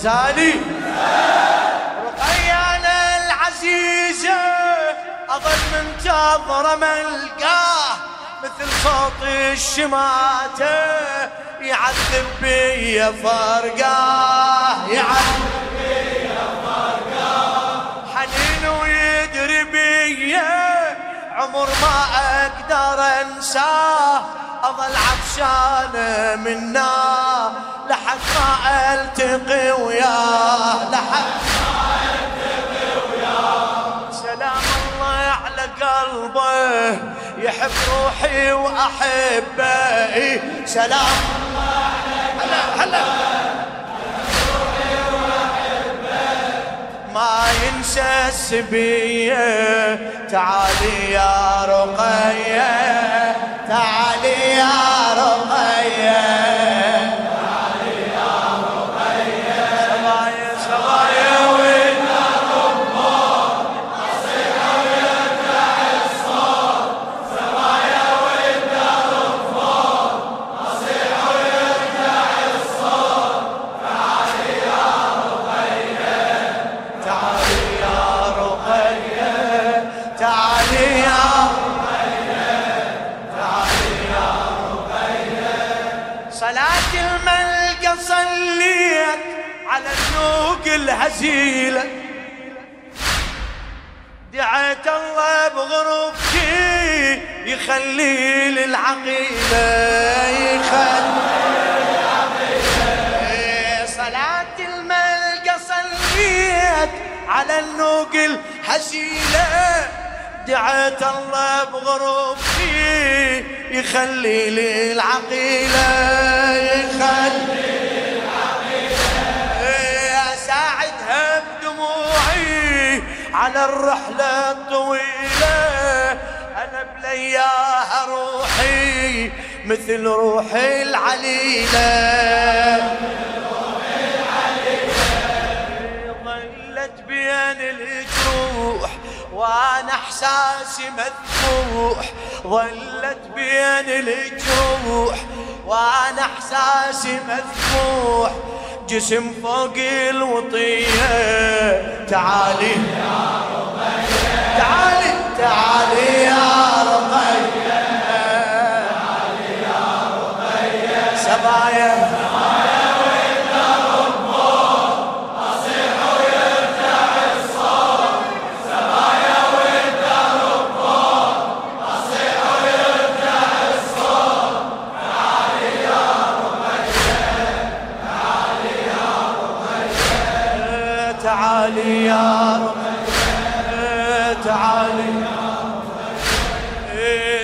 الغزالي. رقيانا العزيزة أظل منتظرة ملقاه مثل صوت الشماتة يعذب بي فرقاه. يعذب بي فرقاه. حنين ويدري بي عمر ما أقدر أنساه. أظل عطشان منا لحد ما ألتقي وياه لحد ما التقي وياه سلام الله على قلبه يحب روحي وأحبه. سلام الله هلا هلا ما ينسى السبية تعالي يا رقية تعالي يا دعيت الله بغرفتي يخلي للعقيلة يخلي. صلاة الملقى على النوق الهزيلة دعيت الله بغرفتي يخلي للعقيلة يخلي. على الرحلة الطويلة. أنا بلياها روحي مثل روحي العليلة. ظلت بين الجروح وأنا إحساسي مذبوح. ظلت بين الجروح وأنا إحساسي مذبوح. جسم فوق الوطية. تعالي. يا تعالي تعالي. يا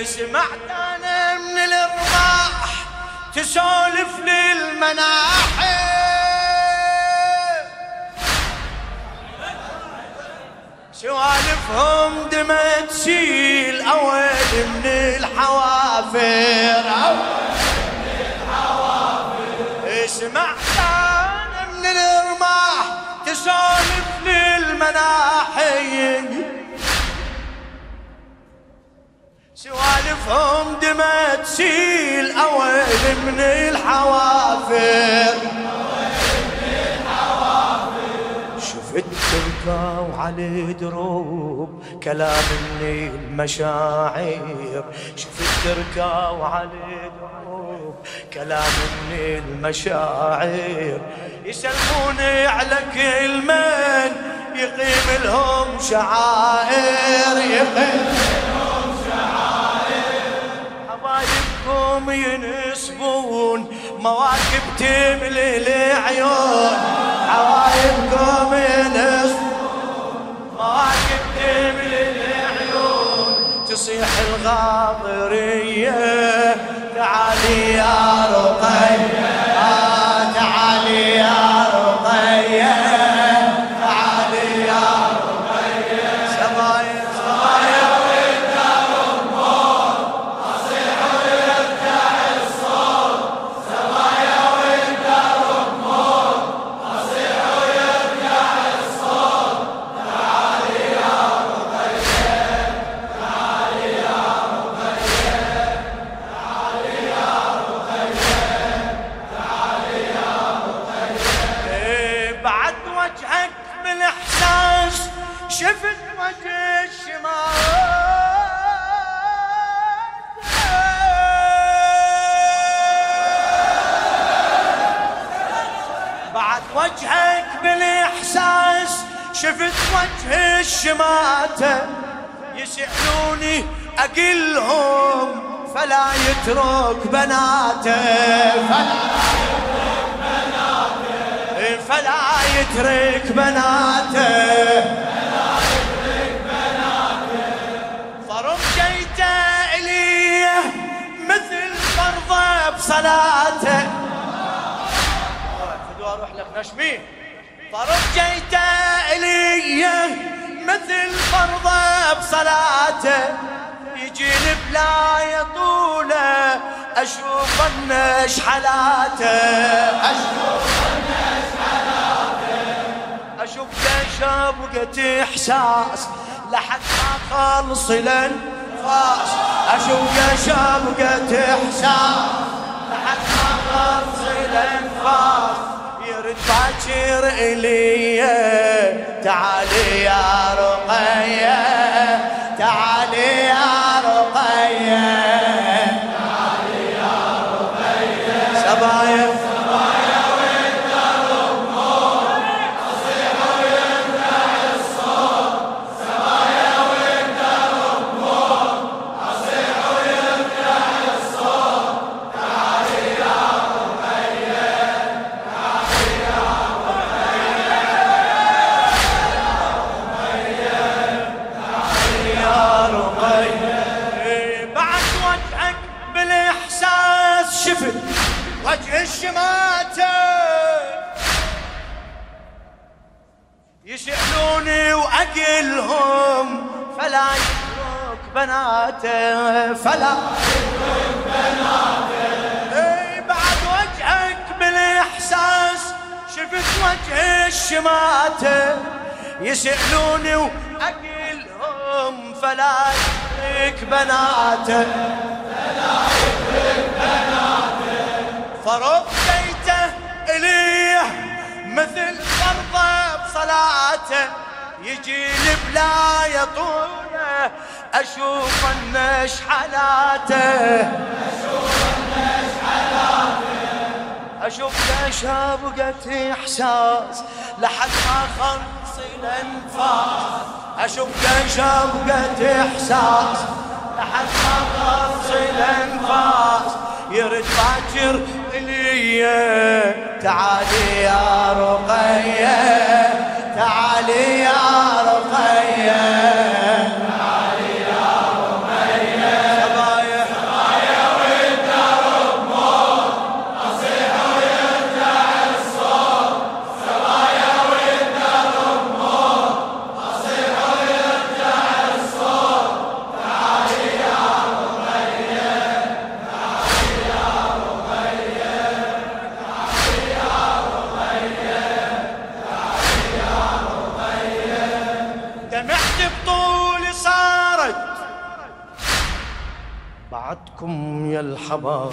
سمعت أنا من الأرواح تسولف للمناحي سوالفهم دمى تسيل اويل من الحوافر. من الحوافر سمعت أنا من الرماح تسولف للمناحي سوالفهم دمى تسيل أويل من الحوافر. شفت تركا وعلى دروب كلام من المشاعر. شفت تركا وعلى دروب كلام من المشاعر. يسلموني على كل من يقيم لهم شعائر. يقيم حبايبكم ينسبون مواكب تملي العيون حبايبكم ينسبون مواكب تملي العيون تصيح الغاضرية تعالي يا رقية آه تعالي يا وجهك بالإحساس شفت وجه الشماتة. يسألوني أقلهم فلا يترك بناته. فلا يترك بناته. فلا يترك بناته فرم جيته إلي مثل فرضه بصلاته. نشمين فرجيت إلي مثل فرضة بصلاته يجيني بلا يطوله أشوف النش حالاته. أشوف النش حالاته أشوف شبقة إحساس لحد ما خلص الانفاس. أشوف شبقة إحساس لحد ما خلص الانفاس. يرد باكر إلي. تعالي يا رقية تعالي يا رقية. تعالي يا رقية. سبايا بناته فلا. بناته إي بعد وجهك بالإحساس شفت وجه الشماتة يسألوني وأقلهم فلا يترك بناته فلا يترك بناته فربيته إليه مثل فرضة بصلاته. يجي بلا يطونه أشوف النش حالاته. أشوف النش حالاته. أشوف شابقة إحساس لحد ما خلص الأنفاس. أشوف شابقة إحساس. لحد ما خلص الأنفاس. يرد باكر إلي. تعالي يا رقية. تعالي يا رقية. الحبايب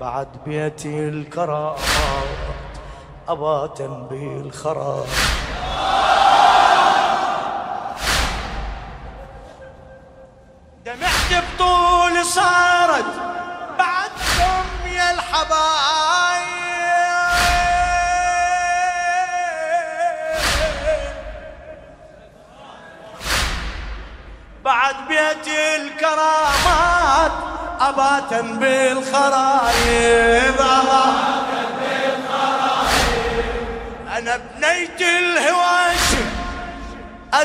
بعد بيتي الكرامات أباتا بالخراب.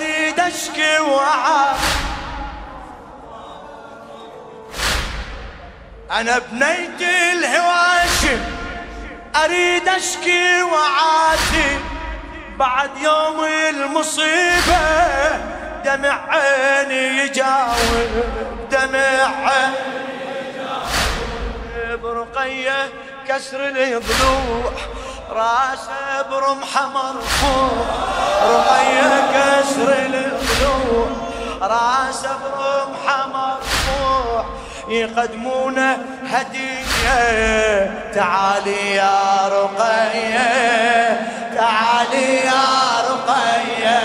أريد أشكي وأعاب أنا بنيت الهواشم. أريد أشكي وعاتي بعد يوم المصيبة دمع عيني يجاوب. دمع عيني برقية كسر الضلوع. راسه برمحة مرفوع رقية كسر الضلوع راسه برمحة مرفوع يقدمونه هدية. تعالي يا رقية تعالي يا رقية.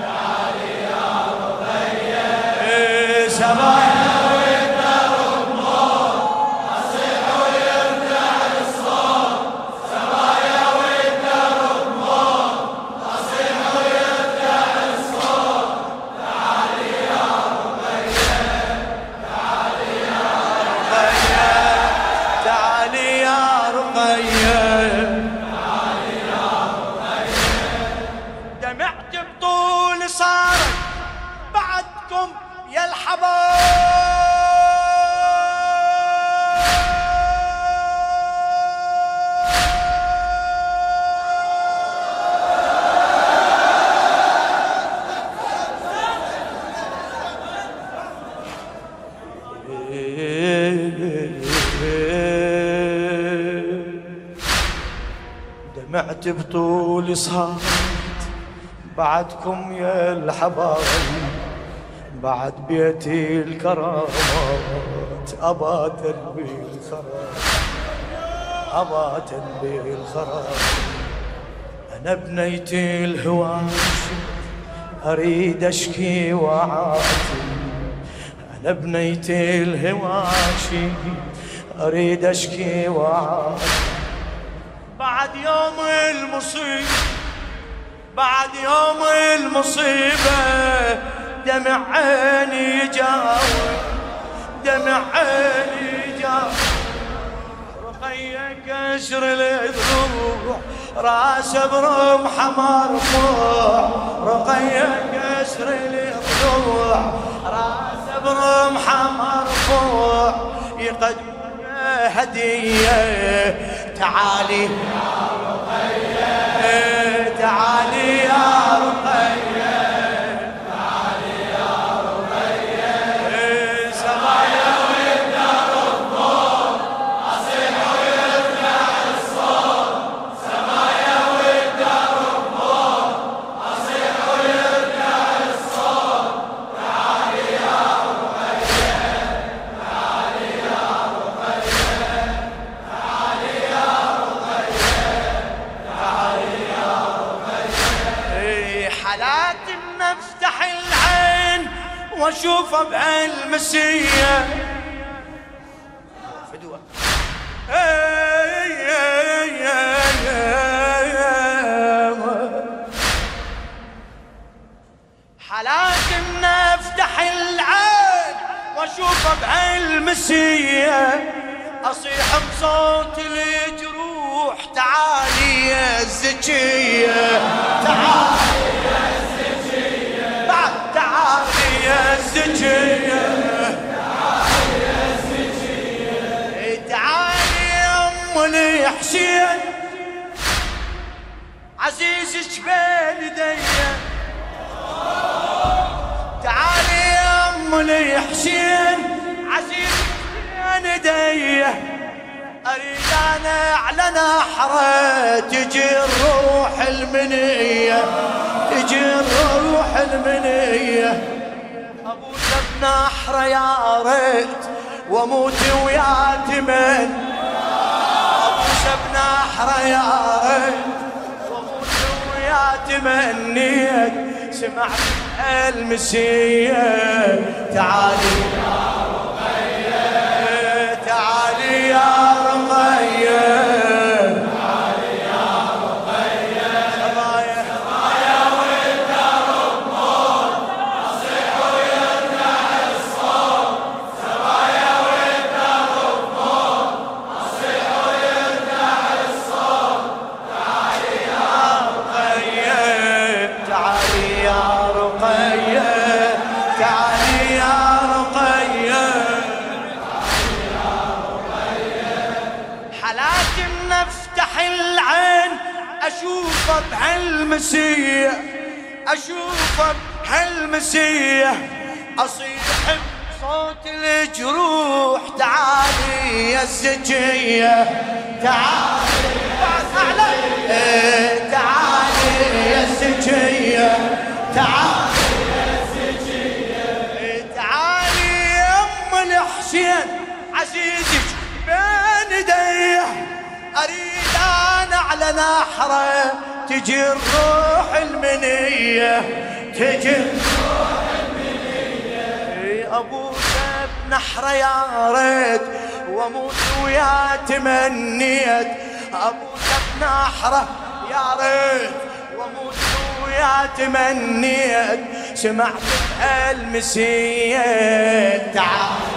تعالي يا رقية. إيه، سبايا دمعت بطول صارت بعدكم يا الحبايب بعد بيتي الكرامات. أبا تنبي الخراب أبا تنبي الخراب أنا بنيتي الهواش أريد أشكي وعاتي. أنا بنيتي الهواشي أريد أشكي وعاتي. بعد يوم المصيبة بعد يوم المصيبة دمع عيني يجاوب دمع عيني يجاوب رقية كسر الضلوع راسه برمحه مرفوع رقية كسر الضلوع راسه برمحه مرفوع يقدم هدية تعالي. يا رقية تعالي يا رقية إيه، إيه، إيه، حالات ان افتح العين واشوفه بهالمسيه أصيح بصوت الجروح تعالي يا الزكية. تعالي عزيزك بين تعالي يا أم الحسين عزيزك بين ايديا اريد أنا على نحره تجي الروح المنية تجي الروح المنية. ابوس بنحره يا ريت وأموت ويا تمن ابوس بنحره يا ريت تمنيت سمعت المسيه تعالي يا رقيه تعالي يا اشوفه بهالمسية اشوفه بهالمسية أصيح بصوت الجروح تعالي يا الزكية تعالي. إيه، تعالي يا الزكية تعالي تعالي عزيزك بين ايديه أريد نحرة تجي الروح المنية تجي الروح المنية. أبوك بنحره يا ريت وأموت ويا تمنيت. أبوك بنحره يا ريت وأموت ويا تمنيت. سمعت بألمسية تعال.